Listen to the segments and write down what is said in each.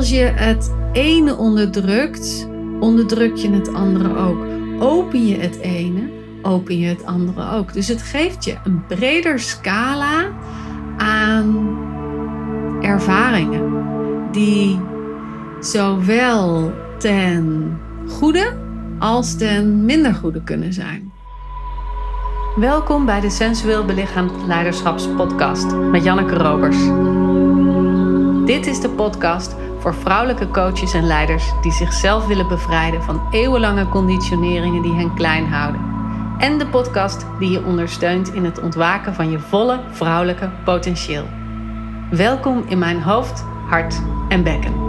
Als je het ene onderdrukt, onderdruk je het andere ook. Open je het ene, open je het andere ook. Dus het geeft je een breder scala aan ervaringen die zowel ten goede als ten minder goede kunnen zijn. Welkom bij de Sensueel Belichaamd Leiderschapspodcast met Janneke Robers. Dit is de podcast voor vrouwelijke coaches en leiders die zichzelf willen bevrijden van eeuwenlange conditioneringen die hen klein houden. En de podcast die je ondersteunt in het ontwaken van je volle vrouwelijke potentieel. Welkom in mijn hoofd, hart en bekken.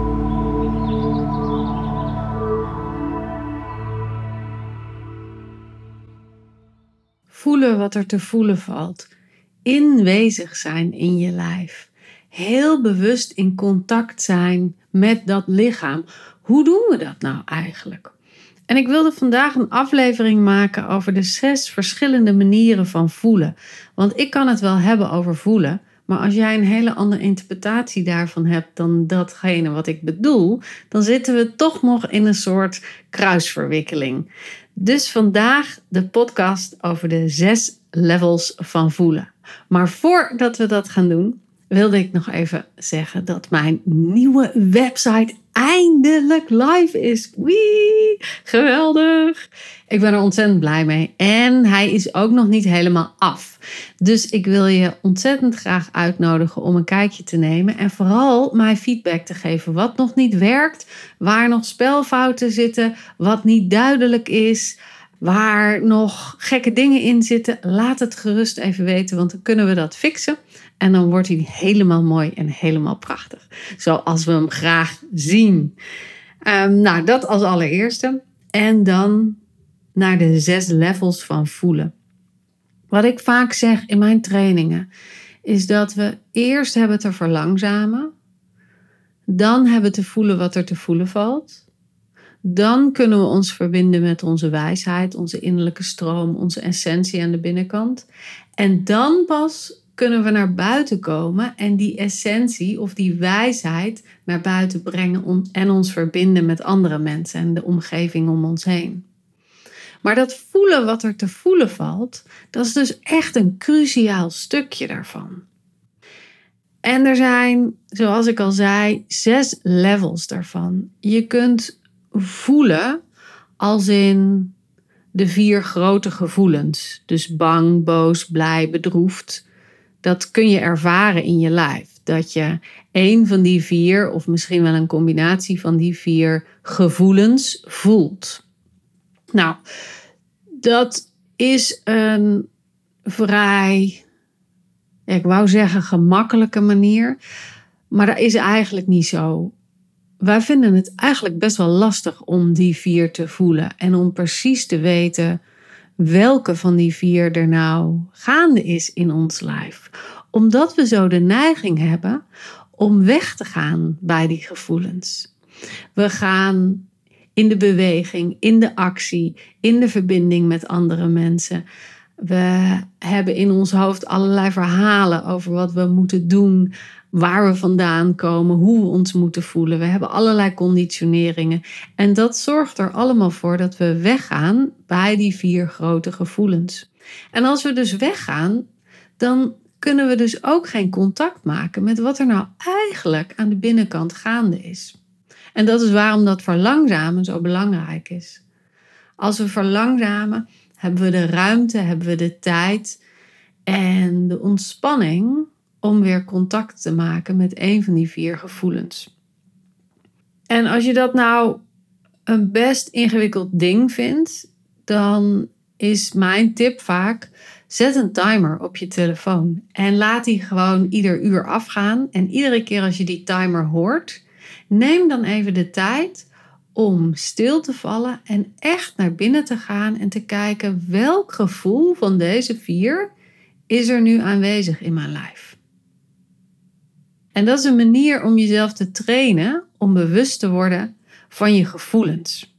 Voelen wat er te voelen valt. Inwezig zijn in je lijf. Heel bewust in contact zijn met dat lichaam. Hoe doen we dat nou eigenlijk? En ik wilde vandaag een aflevering maken over de zes verschillende manieren van voelen. Want ik kan het wel hebben over voelen. Maar als jij een hele andere interpretatie daarvan hebt dan datgene wat ik bedoel, dan zitten we toch nog in een soort kruisverwikkeling. Dus vandaag de podcast over de zes levels van voelen. Maar voordat we dat gaan doen, wilde ik nog even zeggen dat mijn nieuwe website eindelijk live is. Wee, geweldig. Ik ben er ontzettend blij mee. En hij is ook nog niet helemaal af. Dus ik wil je ontzettend graag uitnodigen om een kijkje te nemen. En vooral mij feedback te geven. Wat nog niet werkt, waar nog spelfouten zitten, wat niet duidelijk is waar nog gekke dingen in zitten, laat het gerust even weten, want dan kunnen we dat fixen. En dan wordt hij helemaal mooi en helemaal prachtig. Zoals we hem graag zien. Um, nou, dat als allereerste. En dan naar de zes levels van voelen. Wat ik vaak zeg in mijn trainingen is dat we eerst hebben te verlangzamen. Dan hebben te voelen wat er te voelen valt. Dan kunnen we ons verbinden met onze wijsheid, onze innerlijke stroom, onze essentie aan de binnenkant. En dan pas kunnen we naar buiten komen en die essentie of die wijsheid naar buiten brengen en ons verbinden met andere mensen en de omgeving om ons heen. Maar dat voelen wat er te voelen valt, dat is dus echt een cruciaal stukje daarvan. En er zijn, zoals ik al zei, zes levels daarvan. Je kunt voelen als in de vier grote gevoelens. Dus bang, boos, blij, bedroefd. Dat kun je ervaren in je lijf. Dat je een van die vier, of misschien wel een combinatie van die vier gevoelens voelt. Nou, dat is een vrij, ik wou zeggen gemakkelijke manier, maar dat is eigenlijk niet zo wij vinden het eigenlijk best wel lastig om die vier te voelen en om precies te weten welke van die vier er nou gaande is in ons lijf. Omdat we zo de neiging hebben om weg te gaan bij die gevoelens. We gaan in de beweging, in de actie, in de verbinding met andere mensen. We hebben in ons hoofd allerlei verhalen over wat we moeten doen, waar we vandaan komen, hoe we ons moeten voelen. We hebben allerlei conditioneringen. En dat zorgt er allemaal voor dat we weggaan bij die vier grote gevoelens. En als we dus weggaan, dan kunnen we dus ook geen contact maken met wat er nou eigenlijk aan de binnenkant gaande is. En dat is waarom dat verlangzamen zo belangrijk is. Als we verlangzamen, hebben we de ruimte, hebben we de tijd en de ontspanning om weer contact te maken met een van die vier gevoelens. En als je dat nou een best ingewikkeld ding vindt, dan is mijn tip vaak: zet een timer op je telefoon en laat die gewoon ieder uur afgaan. En iedere keer als je die timer hoort, neem dan even de tijd om stil te vallen en echt naar binnen te gaan en te kijken welk gevoel van deze vier is er nu aanwezig in mijn lijf. En dat is een manier om jezelf te trainen om bewust te worden van je gevoelens.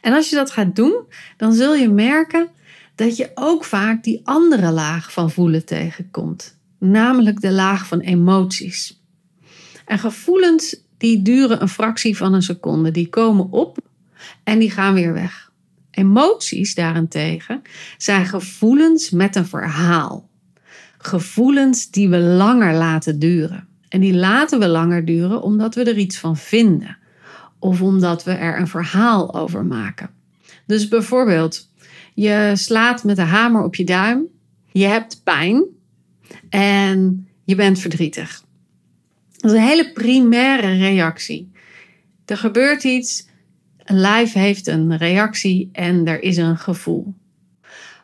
En als je dat gaat doen, dan zul je merken dat je ook vaak die andere laag van voelen tegenkomt, namelijk de laag van emoties. En gevoelens die duren een fractie van een seconde. Die komen op en die gaan weer weg. Emoties daarentegen zijn gevoelens met een verhaal. Gevoelens die we langer laten duren. En die laten we langer duren omdat we er iets van vinden. Of omdat we er een verhaal over maken. Dus bijvoorbeeld, je slaat met de hamer op je duim. Je hebt pijn. En je bent verdrietig. Dat is een hele primaire reactie. Er gebeurt iets, een lijf heeft een reactie en er is een gevoel.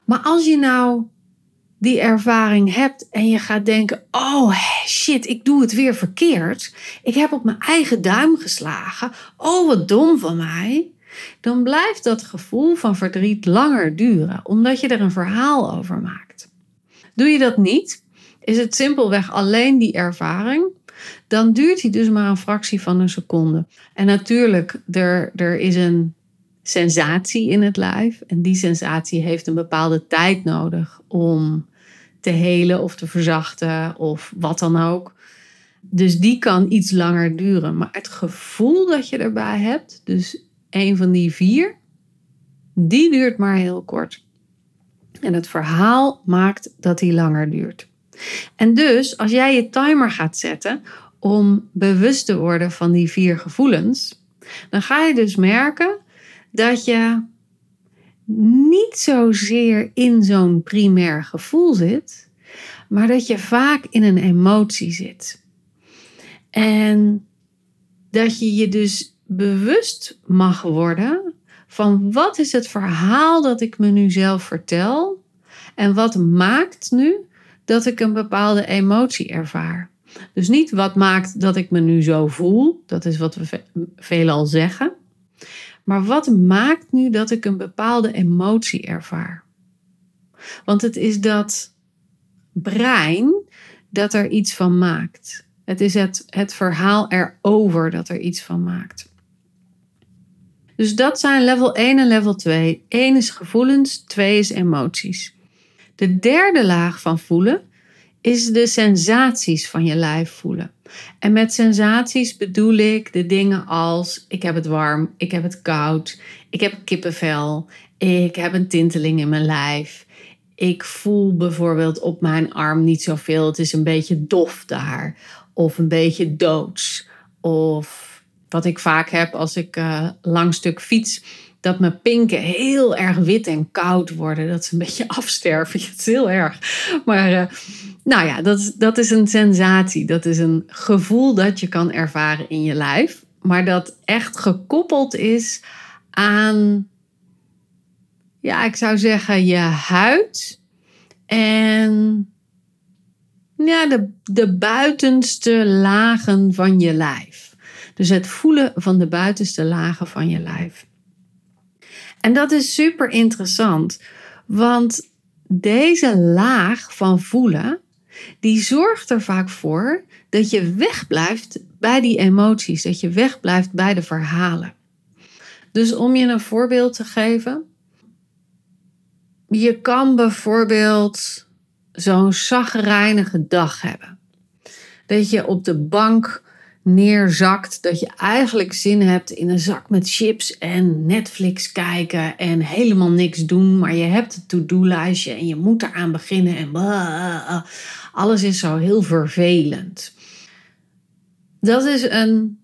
Maar als je nou die ervaring hebt en je gaat denken: oh shit, ik doe het weer verkeerd. Ik heb op mijn eigen duim geslagen. Oh, wat dom van mij. Dan blijft dat gevoel van verdriet langer duren, omdat je er een verhaal over maakt. Doe je dat niet, is het simpelweg alleen die ervaring, dan duurt die dus maar een fractie van een seconde. En natuurlijk, er, er is een sensatie in het lijf. En die sensatie heeft een bepaalde tijd nodig om te helen of te verzachten of wat dan ook. Dus die kan iets langer duren. Maar het gevoel dat je erbij hebt, dus een van die vier, die duurt maar heel kort. En het verhaal maakt dat die langer duurt. En dus als jij je timer gaat zetten om bewust te worden van die vier gevoelens, dan ga je dus merken dat je niet zozeer in zo'n primair gevoel zit, maar dat je vaak in een emotie zit. En dat je je dus bewust mag worden van wat is het verhaal dat ik me nu zelf vertel en wat maakt nu dat ik een bepaalde emotie ervaar. Dus niet wat maakt dat ik me nu zo voel, dat is wat we veelal zeggen, maar wat maakt nu dat ik een bepaalde emotie ervaar? Want het is dat brein dat er iets van maakt. Het is het, het verhaal erover dat er iets van maakt. Dus dat zijn level 1 en level 2. 1 is gevoelens, 2 is emoties. De derde laag van voelen is de sensaties van je lijf voelen. En met sensaties bedoel ik de dingen als ik heb het warm, ik heb het koud, ik heb kippenvel, ik heb een tinteling in mijn lijf. Ik voel bijvoorbeeld op mijn arm niet zoveel, het is een beetje dof daar. Of een beetje doods. Of wat ik vaak heb als ik uh, lang stuk fiets, dat mijn pinken heel erg wit en koud worden. Dat ze een beetje afsterven. Het is heel erg. Maar uh, nou ja, dat, dat is een sensatie. Dat is een gevoel dat je kan ervaren in je lijf. Maar dat echt gekoppeld is aan, ja, ik zou zeggen, je huid. En ja, de, de buitenste lagen van je lijf. Dus het voelen van de buitenste lagen van je lijf. En dat is super interessant, want deze laag van voelen, die zorgt er vaak voor dat je wegblijft bij die emoties, dat je wegblijft bij de verhalen. Dus om je een voorbeeld te geven, je kan bijvoorbeeld zo'n zagrijnige dag hebben. Dat je op de bank neerzakt. Dat je eigenlijk zin hebt in een zak met chips en Netflix kijken en helemaal niks doen. Maar je hebt het to-do-lijstje en je moet eraan beginnen. En alles is zo heel vervelend. Dat is een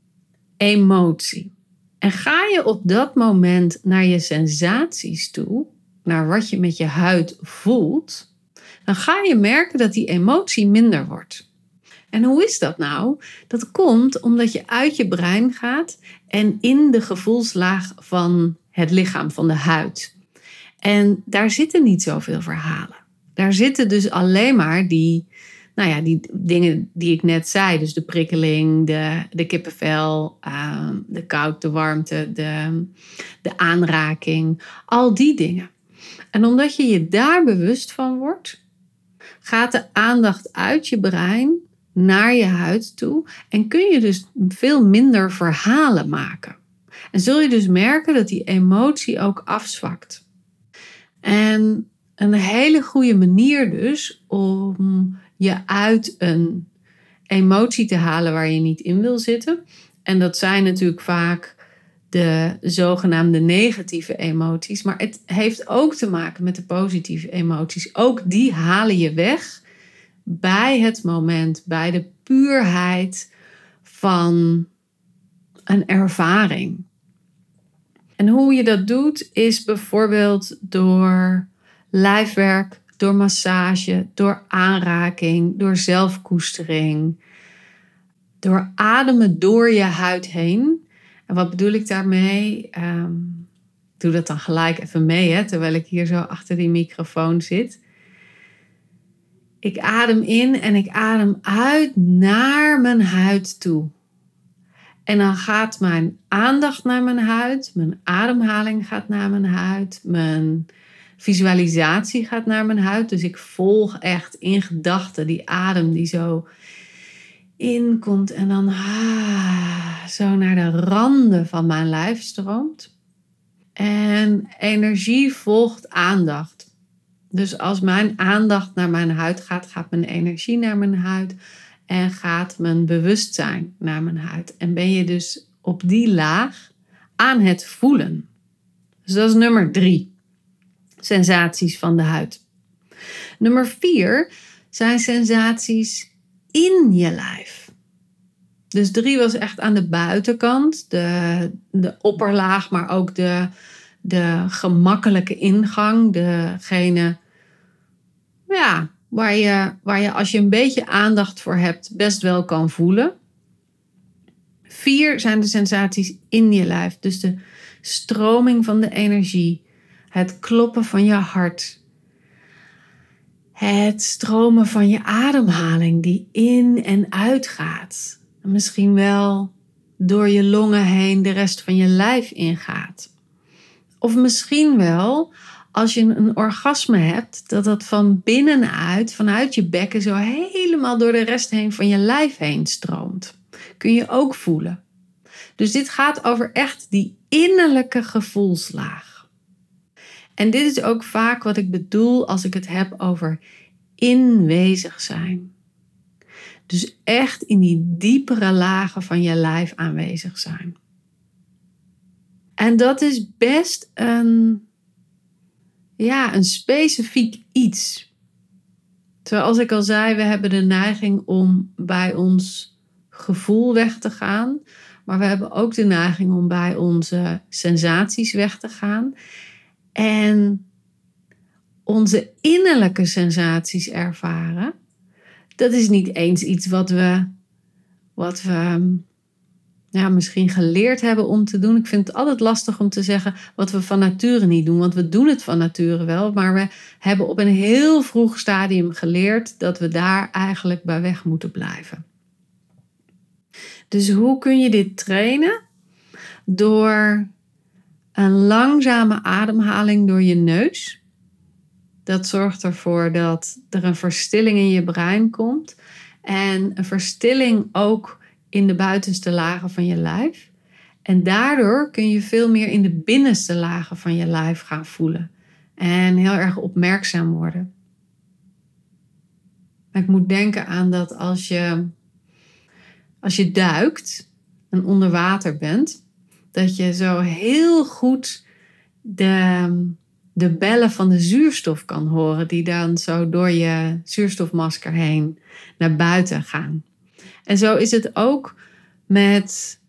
emotie. En ga je op dat moment naar je sensaties toe, naar wat je met je huid voelt, dan ga je merken dat die emotie minder wordt. En hoe is dat nou? Dat komt omdat je uit je brein gaat en in de gevoelslaag van het lichaam, van de huid. En daar zitten niet zoveel verhalen. Daar zitten dus alleen maar die, nou ja, die dingen die ik net zei. Dus de prikkeling, de, de kippenvel, uh, de koud, de warmte, de, de aanraking. Al die dingen. En omdat je je daar bewust van wordt, gaat de aandacht uit je brein naar je huid toe en kun je dus veel minder verhalen maken. En zul je dus merken dat die emotie ook afzwakt. En een hele goede manier dus om je uit een emotie te halen waar je niet in wil zitten. En dat zijn natuurlijk vaak de zogenaamde negatieve emoties. Maar het heeft ook te maken met de positieve emoties. Ook die halen je weg bij het moment, bij de puurheid van een ervaring. En hoe je dat doet is bijvoorbeeld door lijfwerk, door massage, door aanraking, door zelfkoestering, door ademen door je huid heen. En wat bedoel ik daarmee? Um, doe dat dan gelijk even mee, hè, terwijl ik hier zo achter die microfoon zit. Ik adem in en ik adem uit naar mijn huid toe. En dan gaat mijn aandacht naar mijn huid, mijn ademhaling gaat naar mijn huid, mijn visualisatie gaat naar mijn huid. Dus ik volg echt in gedachten die adem die zo inkomt en dan ah, zo naar de randen van mijn lijf stroomt. En energie volgt aandacht. Dus als mijn aandacht naar mijn huid gaat, gaat mijn energie naar mijn huid en gaat mijn bewustzijn naar mijn huid. En ben je dus op die laag aan het voelen. Dus dat is nummer drie. Sensaties van de huid. Nummer vier zijn sensaties in je lijf. Dus drie was echt aan de buitenkant, de, de opperlaag, maar ook de, de gemakkelijke ingang. Degene ja, waar, je, waar je als je een beetje aandacht voor hebt best wel kan voelen. Vier zijn de sensaties in je lijf. Dus de stroming van de energie, het kloppen van je hart, het stromen van je ademhaling die in en uit gaat. Misschien wel door je longen heen de rest van je lijf ingaat. Of misschien wel als je een orgasme hebt, dat dat van binnenuit, vanuit je bekken, zo helemaal door de rest heen van je lijf heen stroomt. Kun je ook voelen. Dus dit gaat over echt die innerlijke gevoelslaag. En dit is ook vaak wat ik bedoel als ik het heb over inwezig zijn. Dus echt in die diepere lagen van je lijf aanwezig zijn. En dat is best een, ja, een specifiek iets. Zoals ik al zei, we hebben de neiging om bij ons gevoel weg te gaan. Maar we hebben ook de neiging om bij onze sensaties weg te gaan. En onze innerlijke sensaties ervaren. Dat is niet eens iets wat we, wat we ja, misschien geleerd hebben om te doen. Ik vind het altijd lastig om te zeggen wat we van nature niet doen, want we doen het van nature wel, maar we hebben op een heel vroeg stadium geleerd dat we daar eigenlijk bij weg moeten blijven. Dus hoe kun je dit trainen? Door een langzame ademhaling door je neus. Dat zorgt ervoor dat er een verstilling in je brein komt. En een verstilling ook in de buitenste lagen van je lijf. En daardoor kun je veel meer in de binnenste lagen van je lijf gaan voelen. En heel erg opmerkzaam worden. Ik moet denken aan dat als je, als je duikt en onder water bent, dat je zo heel goed de, de bellen van de zuurstof kan horen, die dan zo door je zuurstofmasker heen naar buiten gaan. En zo is het ook met,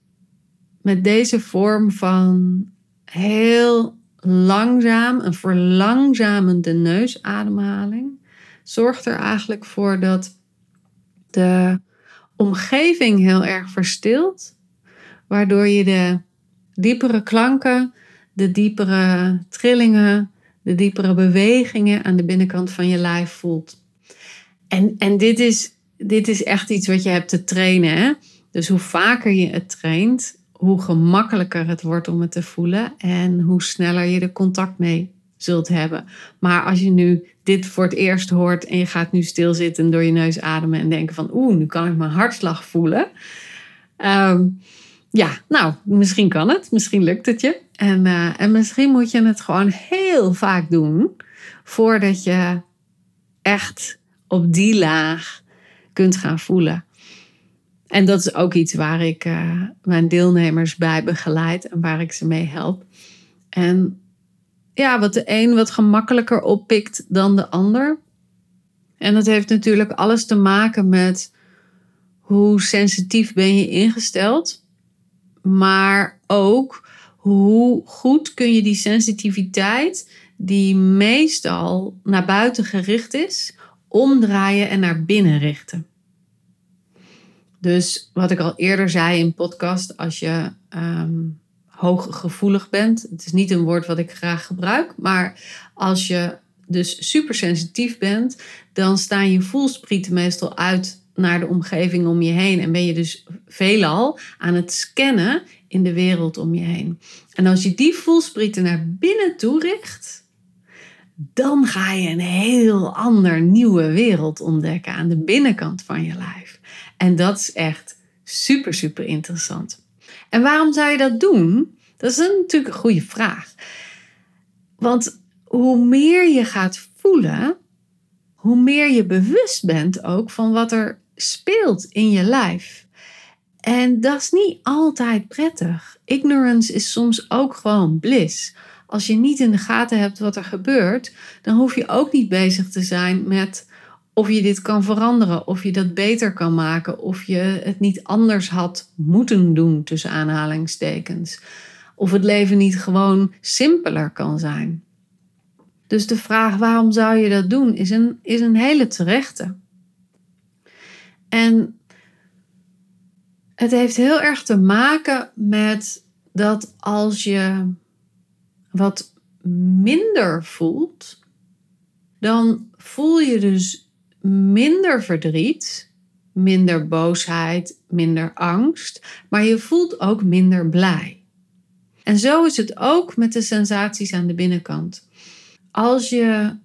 met deze vorm van heel langzaam, een verlangzamende neusademhaling. Zorgt er eigenlijk voor dat de omgeving heel erg verstilt, waardoor je de diepere klanken, de diepere trillingen, de diepere bewegingen aan de binnenkant van je lijf voelt. En, en dit is dit is echt iets wat je hebt te trainen. Hè? Dus hoe vaker je het traint, hoe gemakkelijker het wordt om het te voelen en hoe sneller je er contact mee zult hebben. Maar als je nu dit voor het eerst hoort en je gaat nu stilzitten door je neus ademen en denken van oeh, nu kan ik mijn hartslag voelen. Ehm, ja, nou, misschien kan het, misschien lukt het je. En, uh, en misschien moet je het gewoon heel vaak doen voordat je echt op die laag kunt gaan voelen. En dat is ook iets waar ik uh, mijn deelnemers bij begeleid en waar ik ze mee help. En ja, wat de een wat gemakkelijker oppikt dan de ander. En dat heeft natuurlijk alles te maken met hoe sensitief ben je ingesteld. Maar ook hoe goed kun je die sensitiviteit, die meestal naar buiten gericht is, omdraaien en naar binnen richten. Dus wat ik al eerder zei in podcast, als je um, hooggevoelig bent, het is niet een woord wat ik graag gebruik, maar als je dus supersensitief bent, dan staan je voelsprieten meestal uit naar de omgeving om je heen en ben je dus veelal aan het scannen in de wereld om je heen. En als je die voelsprieten naar binnen toe richt, dan ga je een heel ander nieuwe wereld ontdekken aan de binnenkant van je lijf. En dat is echt super, super interessant. En waarom zou je dat doen? Dat is natuurlijk een goede vraag. Want hoe meer je gaat voelen, hoe meer je bewust bent ook van wat er speelt in je lijf. En dat is niet altijd prettig. Ignorance is soms ook gewoon bliss. Als je niet in de gaten hebt wat er gebeurt, dan hoef je ook niet bezig te zijn met of je dit kan veranderen, of je dat beter kan maken, of je het niet anders had moeten doen, tussen aanhalingstekens. Of het leven niet gewoon simpeler kan zijn. Dus de vraag waarom zou je dat doen, is een, is een hele terechte. En het heeft heel erg te maken met dat als je wat minder voelt, dan voel je dus minder verdriet, minder boosheid, minder angst, maar je voelt ook minder blij. En zo is het ook met de sensaties aan de binnenkant. Als je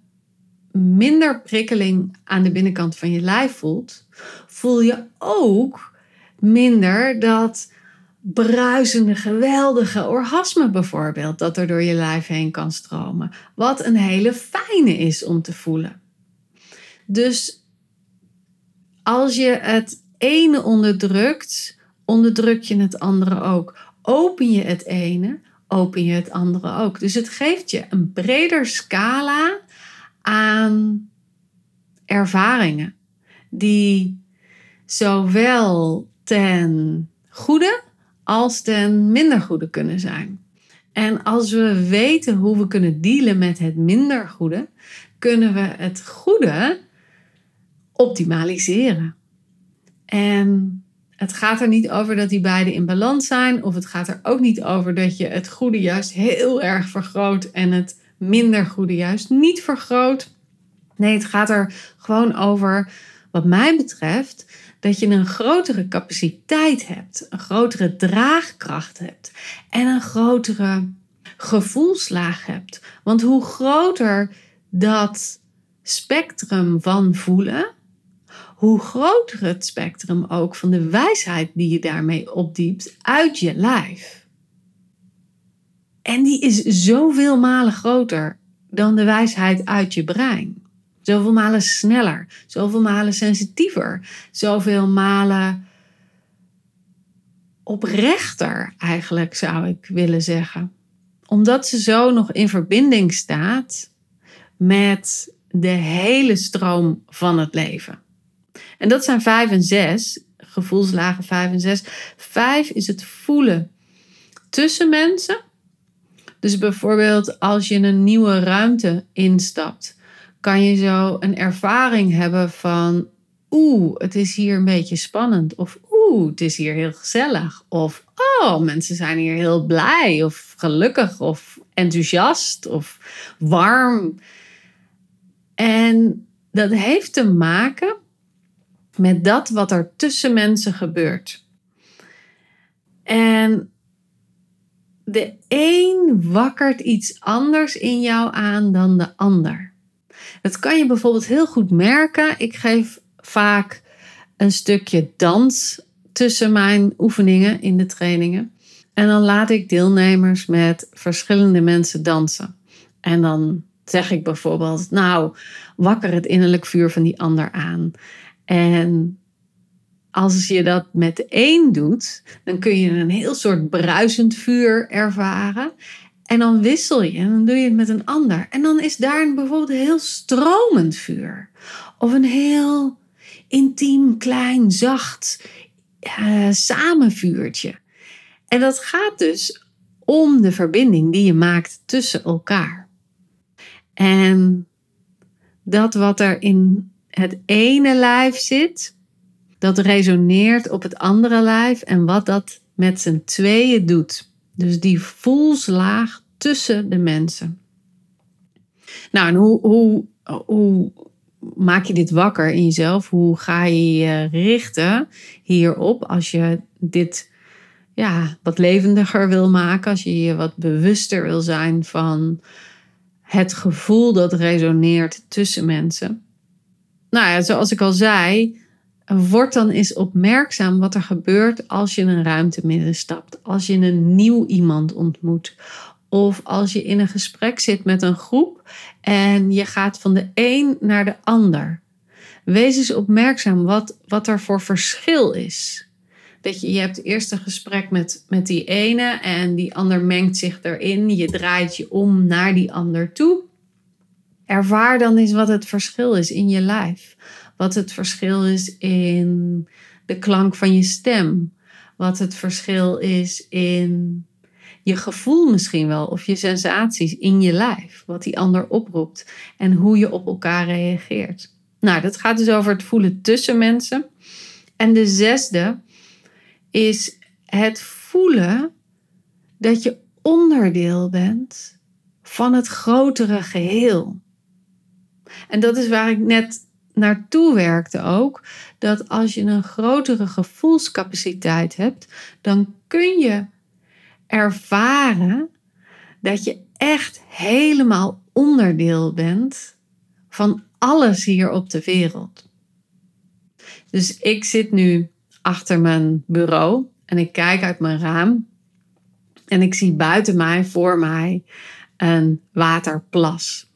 minder prikkeling aan de binnenkant van je lijf voelt, voel je ook minder dat bruisende, geweldige orgasme bijvoorbeeld, dat er door je lijf heen kan stromen. Wat een hele fijne is om te voelen. Dus als je het ene onderdrukt, onderdruk je het andere ook. Open je het ene, open je het andere ook. Dus het geeft je een breder scala aan ervaringen die zowel ten goede als ten minder goede kunnen zijn. En als we weten hoe we kunnen dealen met het minder goede, kunnen we het goede optimaliseren. En het gaat er niet over dat die beide in balans zijn, of het gaat er ook niet over dat je het goede juist heel erg vergroot en het minder goede juist niet vergroot. Nee, het gaat er gewoon over, wat mij betreft, dat je een grotere capaciteit hebt, een grotere draagkracht hebt en een grotere gevoelslaag hebt. Want hoe groter dat spectrum van voelen, hoe groter het spectrum ook van de wijsheid die je daarmee opdiept uit je lijf. En die is zoveel malen groter dan de wijsheid uit je brein. Zoveel malen sneller, zoveel malen sensitiever, zoveel malen oprechter eigenlijk zou ik willen zeggen. Omdat ze zo nog in verbinding staat met de hele stroom van het leven. En dat zijn vijf en zes, gevoelslagen vijf en zes. Vijf is het voelen tussen mensen. Dus bijvoorbeeld als je een nieuwe ruimte instapt, kan je zo een ervaring hebben van oeh, het is hier een beetje spannend. Of oeh, het is hier heel gezellig. Of oh, mensen zijn hier heel blij of gelukkig of enthousiast of warm. En dat heeft te maken met dat wat er tussen mensen gebeurt. En de een wakkert iets anders in jou aan dan de ander. Dat kan je bijvoorbeeld heel goed merken. Ik geef vaak een stukje dans tussen mijn oefeningen in de trainingen. En dan laat ik deelnemers met verschillende mensen dansen. En dan zeg ik bijvoorbeeld, nou, wakker het innerlijk vuur van die ander aan. En als je dat met een doet, dan kun je een heel soort bruisend vuur ervaren. En dan wissel je en dan doe je het met een ander. En dan is daar bijvoorbeeld een heel stromend vuur. Of een heel intiem, klein, zacht uh, samenvuurtje. En dat gaat dus om de verbinding die je maakt tussen elkaar. En dat wat er in het ene lijf zit, dat resoneert op het andere lijf en wat dat met z'n tweeën doet. Dus die voelslaag tussen de mensen. Nou, en hoe, hoe, maak je dit wakker in jezelf? Hoe ga je je richten hierop als je dit ja, wat levendiger wil maken? Als je je wat bewuster wil zijn van het gevoel dat resoneert tussen mensen? Nou ja, zoals ik al zei, word dan eens opmerkzaam wat er gebeurt als je een ruimte stapt. Als je een nieuw iemand ontmoet. Of als je in een gesprek zit met een groep en je gaat van de een naar de ander. Wees eens opmerkzaam wat, wat er voor verschil is. Dat je, je hebt eerst een gesprek met, met die ene en die ander mengt zich erin. Je draait je om naar die ander toe. Ervaar dan eens wat het verschil is in je lijf. Wat het verschil is in de klank van je stem. Wat het verschil is in je gevoel misschien wel of je sensaties in je lijf. Wat die ander oproept en hoe je op elkaar reageert. Nou, dat gaat dus over het voelen tussen mensen. En de zesde is het voelen dat je onderdeel bent van het grotere geheel. En dat is waar ik net naartoe werkte ook. Dat als je een grotere gevoelscapaciteit hebt, dan kun je ervaren dat je echt helemaal onderdeel bent van alles hier op de wereld. Dus ik zit nu achter mijn bureau en ik kijk uit mijn raam en ik zie buiten mij, voor mij, een waterplas.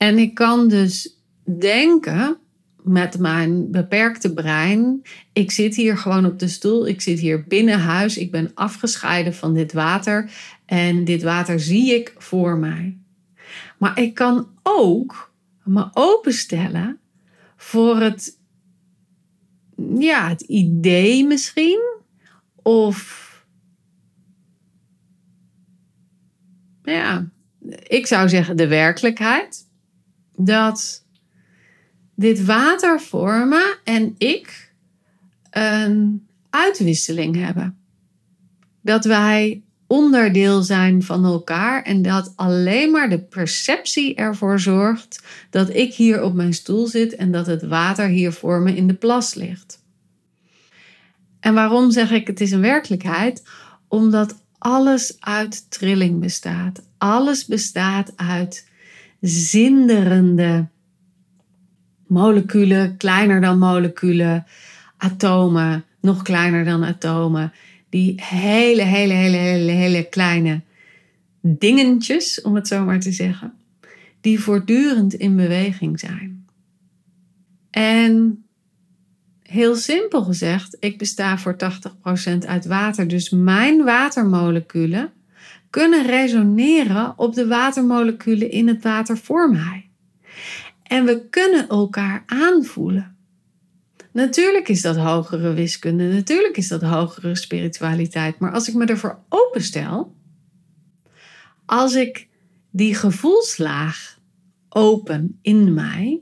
En ik kan dus denken met mijn beperkte brein. Ik zit hier gewoon op de stoel. Ik zit hier binnen huis. Ik ben afgescheiden van dit water. En dit water zie ik voor mij. Maar ik kan ook me openstellen voor het, ja, het idee misschien. Of ja, ik zou zeggen de werkelijkheid. Dat dit water vormen en ik een uitwisseling hebben. Dat wij onderdeel zijn van elkaar en dat alleen maar de perceptie ervoor zorgt dat ik hier op mijn stoel zit en dat het water hier voor me in de plas ligt. En waarom zeg ik het is een werkelijkheid? Omdat alles uit trilling bestaat. Alles bestaat uit zinderende moleculen, kleiner dan moleculen, atomen, nog kleiner dan atomen. Die hele, hele, hele, hele, hele kleine dingetjes, om het zo maar te zeggen, die voortdurend in beweging zijn. En heel simpel gezegd, ik besta voor 80% uit water, dus mijn watermoleculen kunnen resoneren op de watermoleculen in het water voor mij. En we kunnen elkaar aanvoelen. Natuurlijk is dat hogere wiskunde, natuurlijk is dat hogere spiritualiteit, maar als ik me ervoor openstel, als ik die gevoelslaag open in mij,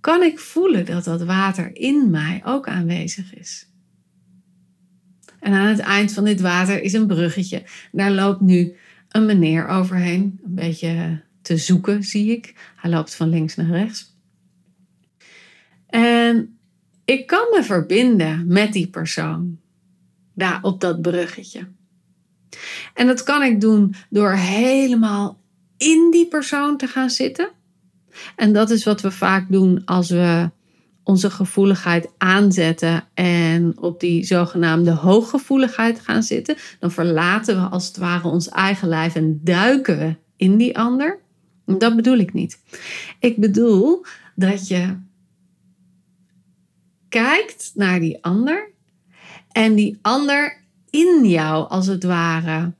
kan ik voelen dat dat water in mij ook aanwezig is. En aan het eind van dit water is een bruggetje. Daar loopt nu een meneer overheen, een beetje te zoeken, zie ik. Hij loopt van links naar rechts. En ik kan me verbinden met die persoon daar op dat bruggetje. En dat kan ik doen door helemaal in die persoon te gaan zitten. En dat is wat we vaak doen als we onze gevoeligheid aanzetten en op die zogenaamde hooggevoeligheid gaan zitten. Dan verlaten we als het ware ons eigen lijf en duiken we in die ander. Dat bedoel ik niet. Ik bedoel dat je kijkt naar die ander en die ander in jou als het ware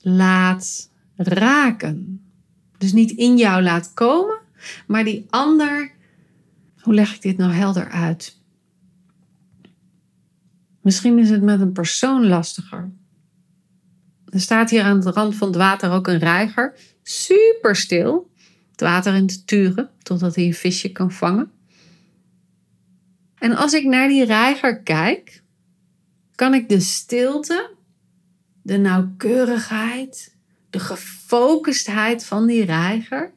laat raken. Dus niet in jou laat komen, maar die ander, hoe leg ik dit nou helder uit? Misschien is het met een persoon lastiger. Er staat hier aan de rand van het water ook een reiger, super stil, het water in te turen totdat hij een visje kan vangen. En als ik naar die reiger kijk, kan ik de stilte, de nauwkeurigheid, de gefocustheid van die reiger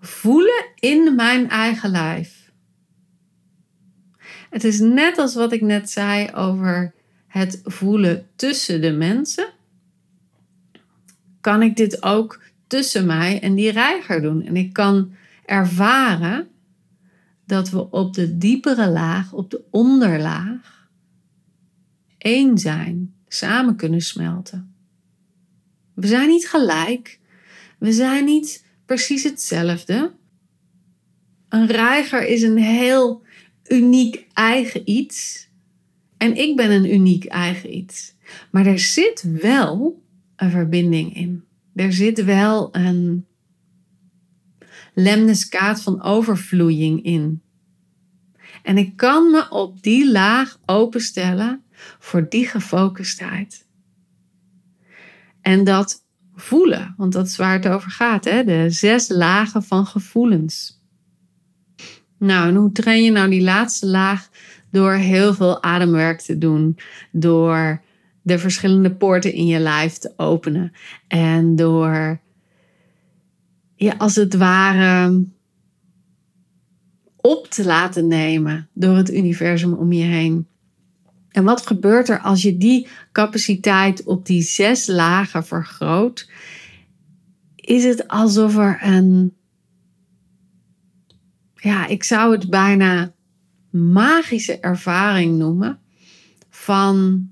voelen in mijn eigen lijf. Het is net als wat ik net zei over het voelen tussen de mensen. Kan ik dit ook tussen mij en die reiger doen? En ik kan ervaren dat we op de diepere laag, op de onderlaag, één zijn, samen kunnen smelten. We zijn niet gelijk. We zijn niet precies hetzelfde. Een reiger is een heel uniek eigen iets. En ik ben een uniek eigen iets. Maar er zit wel een verbinding in. Er zit wel een lemniskaat van overvloeiing in. En ik kan me op die laag openstellen voor die gefocustheid. En dat voelen, want dat is waar het over gaat, hè? de zes lagen van gevoelens. Nou, en hoe train je nou die laatste laag? Door heel veel ademwerk te doen, door de verschillende poorten in je lijf te openen en door je als het ware op te laten nemen door het universum om je heen. En wat gebeurt er als je die capaciteit op die zes lagen vergroot? Is het alsof er een, ja, ik zou het bijna magische ervaring noemen van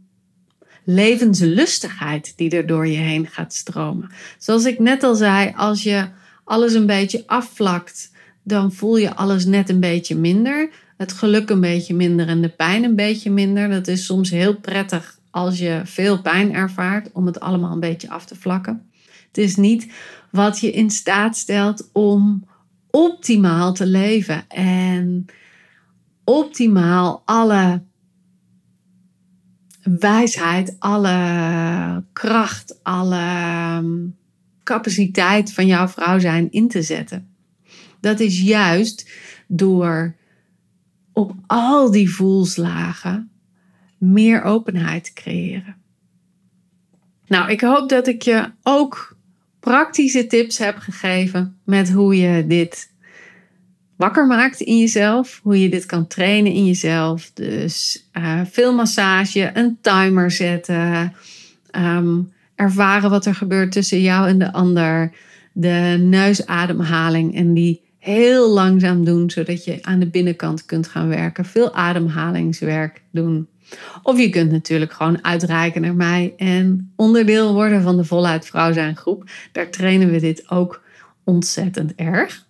levenslustigheid die er door je heen gaat stromen. Zoals ik net al zei, als je alles een beetje afvlakt, dan voel je alles net een beetje minder het geluk een beetje minder en de pijn een beetje minder. Dat is soms heel prettig als je veel pijn ervaart om het allemaal een beetje af te vlakken. Het is niet wat je in staat stelt om optimaal te leven en optimaal alle wijsheid, alle kracht, alle ehm, capaciteit van jouw vrouw zijn in te zetten. Dat is juist door op al die voelslagen meer openheid te creëren. Nou, ik hoop dat ik je ook praktische tips heb gegeven met hoe je dit wakker maakt in jezelf, hoe je dit kan trainen in jezelf. Dus uh, veel massage, een timer zetten, ehm, ervaren wat er gebeurt tussen jou en de ander, de neusademhaling en die heel langzaam doen, zodat je aan de binnenkant kunt gaan werken. Veel ademhalingswerk doen. Of je kunt natuurlijk gewoon uitreiken naar mij en onderdeel worden van de Voluit Vrouw zijn groep. Daar trainen we dit ook ontzettend erg.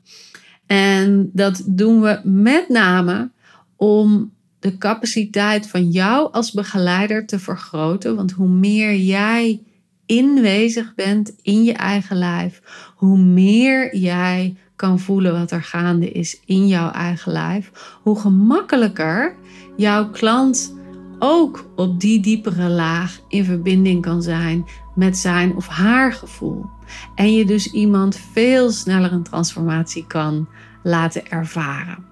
En dat doen we met name om de capaciteit van jou als begeleider te vergroten. Want hoe meer jij inwezig bent in je eigen lijf, hoe meer jij kan voelen wat er gaande is in jouw eigen lijf, hoe gemakkelijker jouw klant ook op die diepere laag in verbinding kan zijn met zijn of haar gevoel. En je dus iemand veel sneller een transformatie kan laten ervaren.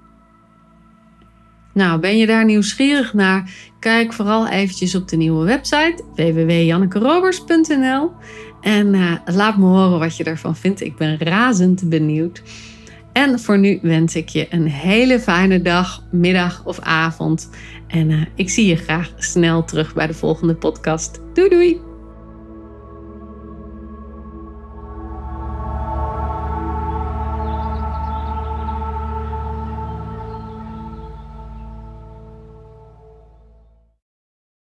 Nou, ben je daar nieuwsgierig naar? Kijk vooral eventjes op de nieuwe website www.jannekerobers.nl en uh, laat me horen wat je ervan vindt. Ik ben razend benieuwd. En voor nu wens ik je een hele fijne dag, middag of avond. En uh, ik zie je graag snel terug bij de volgende podcast. Doei doei!